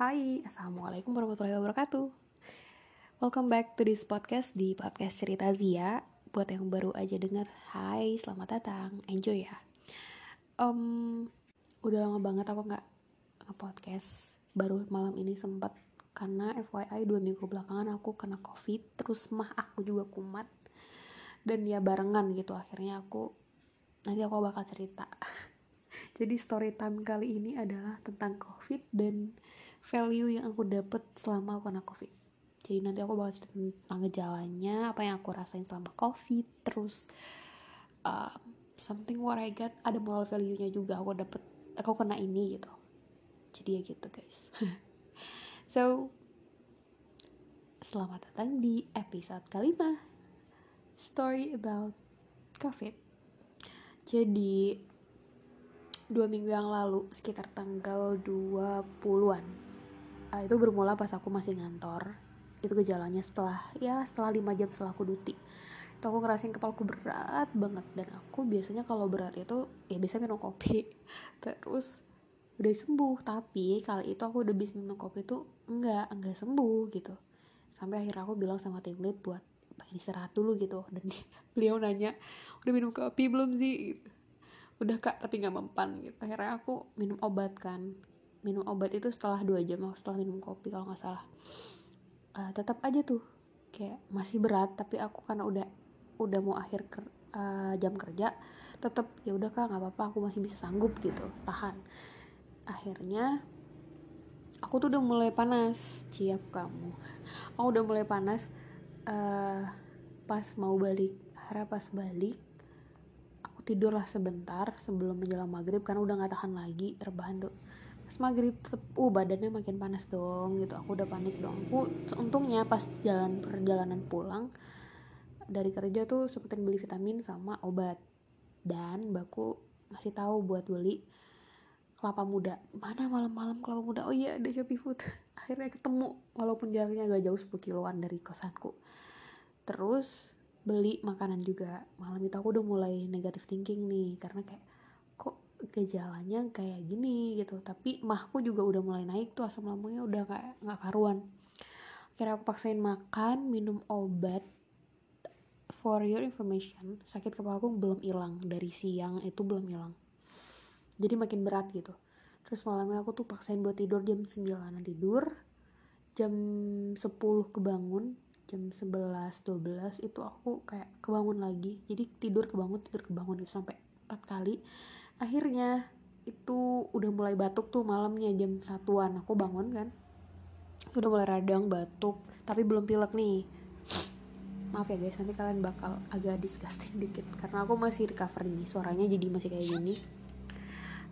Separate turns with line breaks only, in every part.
Hai, Assalamualaikum warahmatullahi wabarakatuh. Welcome back to this podcast di podcast cerita Zia. Buat yang baru aja denger, hai selamat datang, enjoy ya. Um, Udah lama banget aku gak nge-podcast. Baru malam ini sempat Karena FYI dua minggu belakangan aku kena covid Terus mah aku juga kumat. Dan ya barengan gitu akhirnya aku Nanti aku bakal cerita. Jadi story time kali ini adalah tentang covid dan value yang aku dapet selama aku kena covid. Jadi nanti aku cerita tentang gejalanya apa yang aku rasain selama covid terus uh, something what I got ada moral value nya juga aku dapet aku kena ini gitu. Jadi ya gitu guys. So selamat datang di episode kelima. Story about covid. Jadi dua minggu yang lalu sekitar tanggal 20-an uh, itu bermula pas aku masih ngantor. Itu gejalanya setelah ya setelah lima jam setelah aku duti. Itu aku ngerasain kepalaku berat banget. Dan aku biasanya kalau berat itu ya biasa minum kopi. Terus udah sembuh. Tapi kali itu aku udah bisa minum kopi itu enggak enggak sembuh gitu. Sampai akhirnya aku bilang sama tim lead buat pengen istirahat dulu gitu. Dan dia, beliau nanya udah minum kopi belum sih? Gitu. Udah kak tapi nggak mempan gitu. Akhirnya aku minum obat kan minum obat itu setelah dua jam setelah minum kopi kalau nggak salah. Uh, tetap aja tuh kayak masih berat tapi aku karena udah udah mau akhir ker, uh, jam kerja tetap ya udah kak nggak apa-apa aku masih bisa sanggup gitu tahan. Akhirnya aku tuh udah mulai panas. Ciap kamu. Aku udah mulai panas uh, pas mau balik akhirnya pas balik tidurlah sebentar sebelum menjelang maghrib karena udah nggak tahan lagi terbahan tuh pas maghrib uh badannya makin panas dong gitu. Aku udah panik dong. Aku untungnya pas jalan perjalanan pulang dari kerja tuh sempetin beli vitamin sama obat. Dan baku ngasih tahu buat beli kelapa muda. Mana malam-malam kelapa muda? Oh iya ada Shopee Food. Akhirnya ketemu walaupun jaraknya agak jauh 10 kiloan dari kosanku. Terus beli makanan juga. Malam itu aku udah mulai negatif thinking nih karena kayak gejalanya kayak gini gitu. Tapi mahku juga udah mulai naik tuh asam lambungnya udah kayak nggak karuan. Akhirnya aku paksain makan minum obat for your information. Sakit kepala aku belum hilang. Dari siang itu belum hilang. Jadi makin berat gitu. Terus malamnya aku tuh paksain buat tidur jam 9 tidur. Jam 10 kebangun jam 11 12 itu aku kayak kebangun lagi. Jadi tidur kebangun tidur kebangun gitu sampai empat kali akhirnya itu udah mulai batuk tuh malamnya jam satuan aku bangun kan. Udah mulai radang batuk tapi belum pilek nih. Maaf ya guys nanti kalian bakal agak disgusting dikit karena aku masih recover nih suaranya jadi masih kayak gini.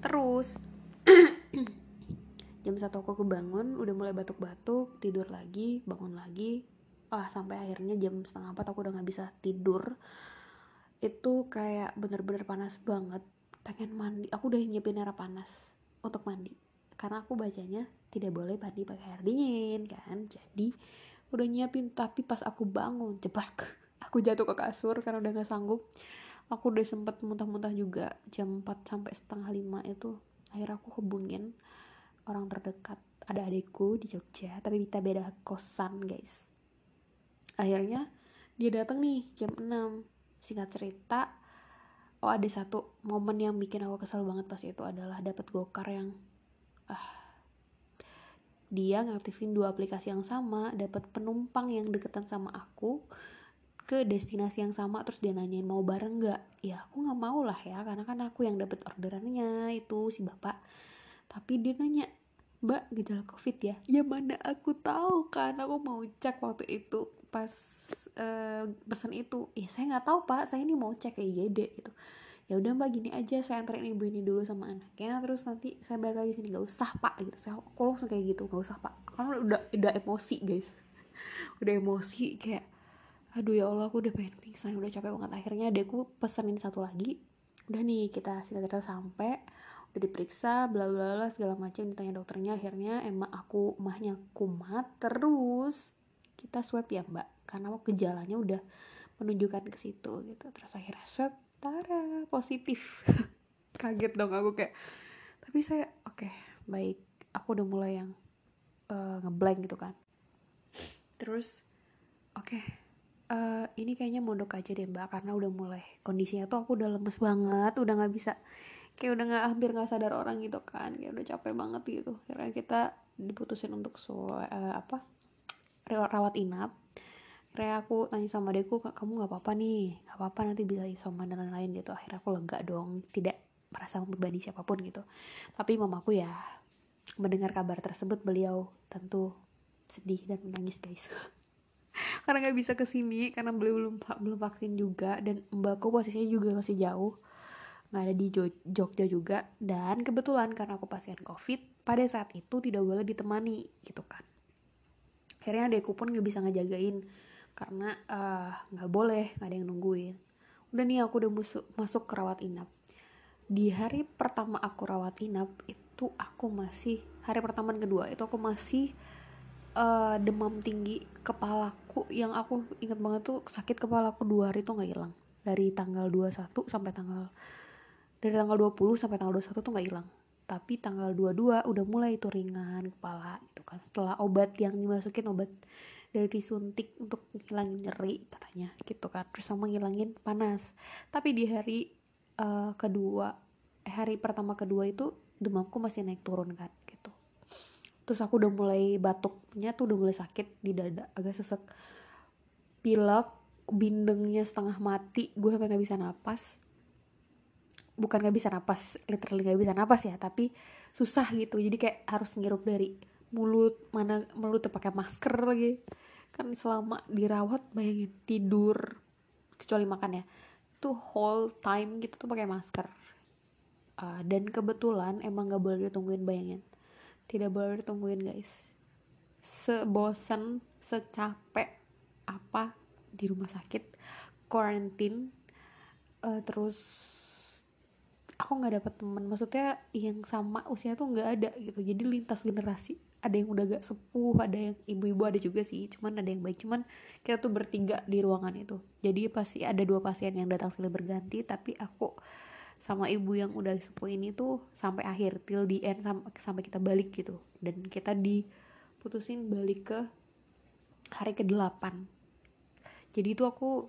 Terus jam satu aku kebangun udah mulai batuk-batuk tidur lagi bangun lagi. Ah sampai akhirnya jam setengah empat aku udah nggak bisa tidur. Itu kayak bener-bener panas banget pengen mandi. Aku udah nyiapin air panas untuk mandi. Karena aku bacanya tidak boleh mandi pakai air dingin kan? Jadi udah nyiapin. Tapi pas aku bangun jebak. Aku jatuh ke kasur karena udah gak sanggup. Aku udah sempet muntah-muntah juga. Jam 4 sampai setengah lima itu akhirnya aku hubungin orang terdekat ada adikku di Jogja tapi kita beda kosan guys. Akhirnya dia datang nih jam 6 singkat cerita oh ada satu momen yang bikin aku kesal banget pas itu adalah dapat gokar yang ah dia ngaktifin dua aplikasi yang sama dapat penumpang yang deketan sama aku ke destinasi yang sama terus dia nanyain mau bareng nggak? Ya aku nggak mau lah ya karena kan aku yang dapat orderannya itu si bapak. Tapi dia nanya mbak gejala covid ya? Ya mana aku tahu kan aku mau cek waktu itu pas uh, pesan itu ya saya nggak tahu pak saya ini mau cek ke IGD gitu. Ya udah mbak gini aja saya anterin ibu ini dulu sama anaknya terus nanti saya balik lagi sini. Nggak usah pak gitu. Saya aku langsung kayak gitu nggak usah pak. Karena udah udah emosi guys. Udah emosi kayak aduh ya allah aku udah pengen pingsan udah capek banget. Akhirnya adekku pesenin satu lagi. Udah nih kita cerita sampai udah diperiksa bla bla bla segala macam ditanya dokternya. Akhirnya emang aku mahnya kumat terus kita swab ya mbak. Karena gejalanya udah menunjukkan ke situ gitu. Terus akhirnya swab tara positif. Kaget dong aku kayak tapi saya oke okay, baik. Aku udah mulai yang uh, ngeblank gitu kan. Terus oke okay, uh, ini kayaknya mondok aja deh mbak. Karena udah mulai kondisinya tuh aku udah lemes banget udah nggak bisa kayak udah nggak hampir nggak sadar orang gitu kan. Kayak udah capek banget gitu. Karena kita diputusin untuk so uh, apa rawat inap. Kayak aku tanya sama adekku kamu nggak apa-apa nih nggak apa-apa nanti bisa isoman dan lain-lain gitu. Akhirnya aku lega dong tidak merasa membebani siapa pun gitu. Tapi mamaku ya mendengar kabar tersebut beliau tentu sedih dan menangis guys. Karena nggak bisa ke sini karena beliau belum belum vaksin juga dan mbakku posisinya juga masih jauh nggak ada di Jogja juga. Dan kebetulan karena aku pasien covid pada saat itu tidak boleh ditemani gitu kan akhirnya adekku pun nggak bisa ngejagain karena eh, nggak uh, boleh nggak ada yang nungguin. Udah nih aku udah masuk masuk ke rawat inap. Di hari pertama aku rawat inap itu aku masih hari pertama dan kedua itu aku masih uh, demam tinggi kepalaku yang aku ingat banget tuh sakit kepalaku dua hari tuh nggak hilang. Dari tanggal 21 sampai tanggal dari tanggal 20 sampai tanggal 21 tuh nggak hilang tapi tanggal 22 udah mulai itu ringan kepala itu kan. Setelah obat yang dimasukin obat dari disuntik untuk ngilangin nyeri katanya gitu kan. Terus sama ngilangin panas. Tapi di hari uh, kedua eh, hari pertama kedua itu demamku masih naik turun kan gitu. Terus aku udah mulai batuknya tuh udah mulai sakit di dada agak sesek. Pilek bindengnya setengah mati gue sampai nggak bisa napas bukan nggak bisa napas literally nggak bisa napas ya tapi susah gitu. Jadi kayak harus ngirup dari mulut mana mulut pakai masker lagi. Kan selama dirawat bayangin tidur kecuali makan ya tuh whole time gitu tuh pakai masker. Uh, dan kebetulan emang nggak boleh ditungguin bayangin. Tidak boleh ditungguin guys. Sebosan secapek apa di rumah sakit quarantine uh, terus aku nggak dapet teman maksudnya yang sama usia tuh nggak ada gitu. Jadi lintas generasi. Ada yang udah gak sepuh ada yang ibu-ibu ada juga sih. Cuman ada yang baik. Cuman kita tuh bertiga di ruangan itu. Jadi pasti ada dua pasien yang datang sekali berganti. Tapi aku sama ibu yang udah sepuh ini tuh sampai akhir till the end sampai, kita balik gitu. Dan kita diputusin balik ke hari ke-8 jadi itu aku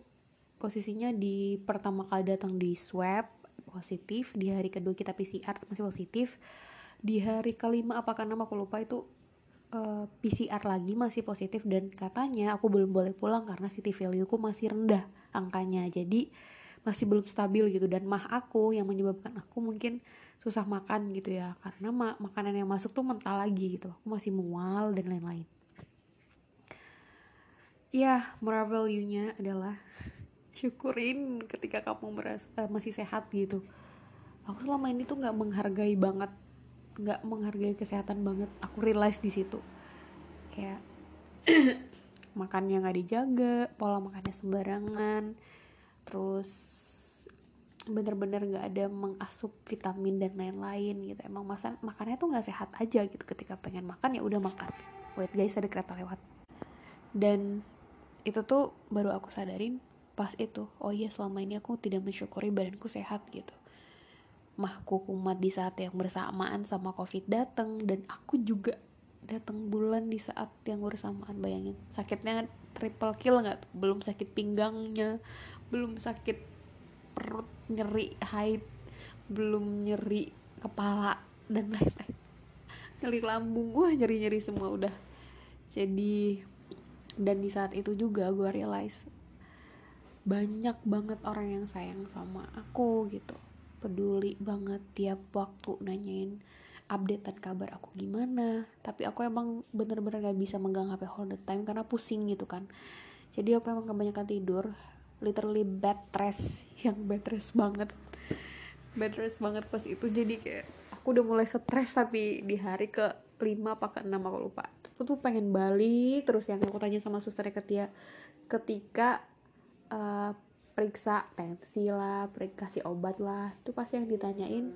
posisinya di pertama kali datang di swab positif di hari kedua kita PCR masih positif. Di hari kelima apa karena aku lupa itu uh, eh, PCR lagi masih positif dan katanya aku belum boleh pulang karena city value ku masih rendah angkanya. Jadi masih belum stabil gitu dan mah aku yang menyebabkan aku mungkin susah makan gitu ya. Karena ma makanan yang masuk tuh mental lagi gitu. Aku masih mual dan lain-lain. Ya moral value-nya adalah syukurin ketika kamu merasa uh, masih sehat gitu. Aku selama ini tuh nggak menghargai banget nggak menghargai kesehatan banget. Aku realize di situ. Kayak makannya nggak dijaga pola makannya sembarangan. Terus bener-bener nggak ada mengasup vitamin dan lain-lain gitu. Emang masan makannya tuh nggak sehat aja gitu ketika pengen makan ya udah makan. Wait guys ada kereta lewat. Dan itu tuh baru aku sadarin pas itu oh iya selama ini aku tidak mensyukuri badanku sehat gitu. Mahku kumat di saat yang bersamaan sama covid datang dan aku juga datang bulan di saat yang bersamaan bayangin. Sakitnya triple kill nggak belum sakit pinggangnya belum sakit perut nyeri haid belum nyeri kepala dan lain-lain. Nyeri lambung gue nyeri nyeri semua udah. Jadi dan di saat itu juga gue realize banyak banget orang yang sayang sama aku gitu. Peduli banget tiap waktu nanyain updatean kabar aku gimana. Tapi aku emang bener-bener gak bisa megang HP all the time karena pusing gitu kan. Jadi aku emang kebanyakan tidur literally bed rest yang bed rest banget. Bed rest banget pas itu. Jadi kayak aku udah mulai stres tapi di hari ke 5 apa ke 6 aku lupa. Aku tuh pengen balik terus yang aku tanya sama susternya ketia ketika uh, periksa tensi lah periksa kasih obat lah. Itu pasti yang ditanyain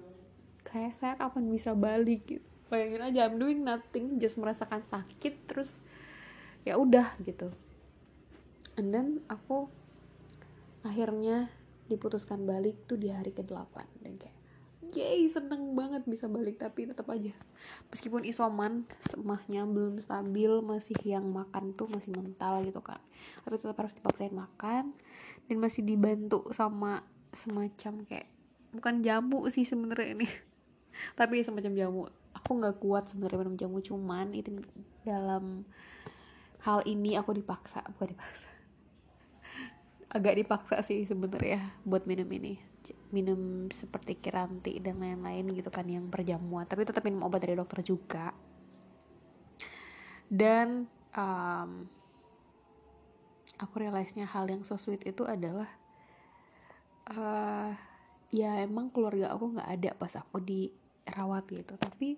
kayak saya kapan bisa balik? Gitu. Bayangin aja I'm doing nothing just merasakan sakit terus ya udah gitu. And then aku akhirnya diputuskan balik tuh di hari ke-8 dan kayak yay seneng banget bisa balik tapi tetap aja. Meskipun isoman semahnya belum stabil masih yang makan tuh masih mental gitu kan tapi tetap harus dipaksain makan dan masih dibantu sama semacam kayak bukan jamu sih sebenarnya ini. Tapi semacam jamu. Aku nggak kuat sebenarnya minum jamu cuman itu dalam hal ini aku dipaksa bukan dipaksa. Agak dipaksa sih sebenarnya buat minum ini minum seperti kiranti dan lain-lain gitu kan yang perjamuan tapi tetap minum obat dari dokter juga. Dan um, aku realize-nya hal yang so sweet itu adalah uh, ya emang keluarga aku nggak ada pas aku dirawat gitu. Tapi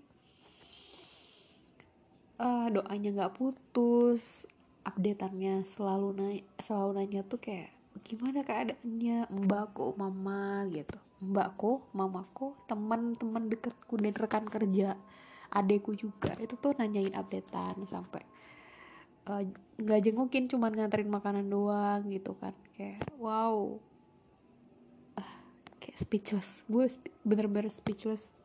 uh, doanya nggak putus updateannya selalu nanya selalu nanya tuh kayak gimana keadaannya? Mbakku mama gitu. Mbakku mamaku teman-teman deketku dan rekan kerja adekku juga. Itu tuh nanyain updatean sampai eh, nggak uh, jengukin cuman nganterin makanan doang gitu kan. Kayak wow. Uh, kayak speechless. Gue bener-bener speechless.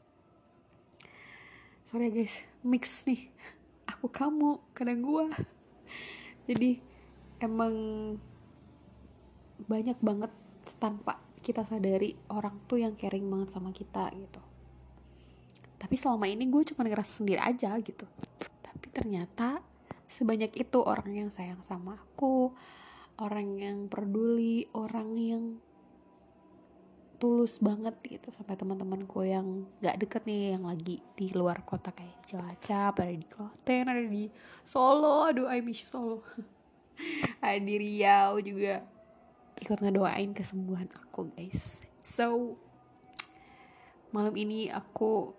Sorry ya guys. Mix nih. Aku kamu kadang gue jadi emang banyak banget tanpa kita sadari orang tuh yang caring banget sama kita gitu. Tapi selama ini gue cuma ngerasa sendiri aja gitu. Tapi ternyata sebanyak itu orang yang sayang sama aku orang yang peduli orang yang tulus banget gitu sampai teman-temanku yang gak deket nih yang lagi di luar kota kayak Cilacap ada di Klaten ada di Solo. Aduh I miss Solo. Ada di Riau juga ikut ngedoain kesembuhan aku guys so malam ini aku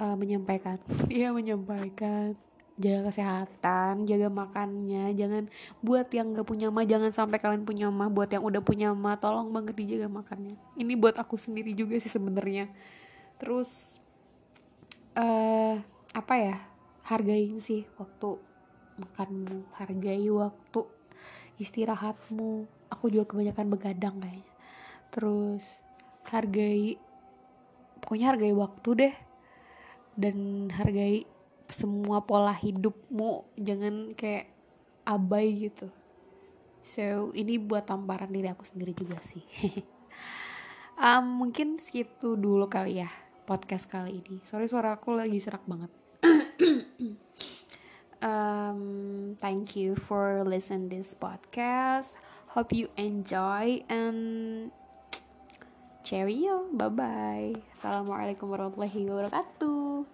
uh, menyampaikan iya menyampaikan jaga kesehatan, jaga makannya, jangan buat yang gak punya mah jangan sampai kalian punya mah, buat yang udah punya mah tolong banget dijaga makannya. Ini buat aku sendiri juga sih sebenarnya. Terus uh, apa ya? Hargain sih waktu makanmu, hargai waktu istirahatmu, aku juga kebanyakan begadang kayaknya. Terus hargai pokoknya hargai waktu deh. Dan hargai semua pola hidupmu. Jangan kayak abai gitu. So ini buat tamparan diri aku sendiri juga sih. Um, mungkin segitu dulu kali ya podcast kali ini. Sorry suara aku lagi serak banget. Um, thank you for listen this podcast Hope you enjoy and cheerio. Bye bye. Assalamualaikum warahmatullahi wabarakatuh.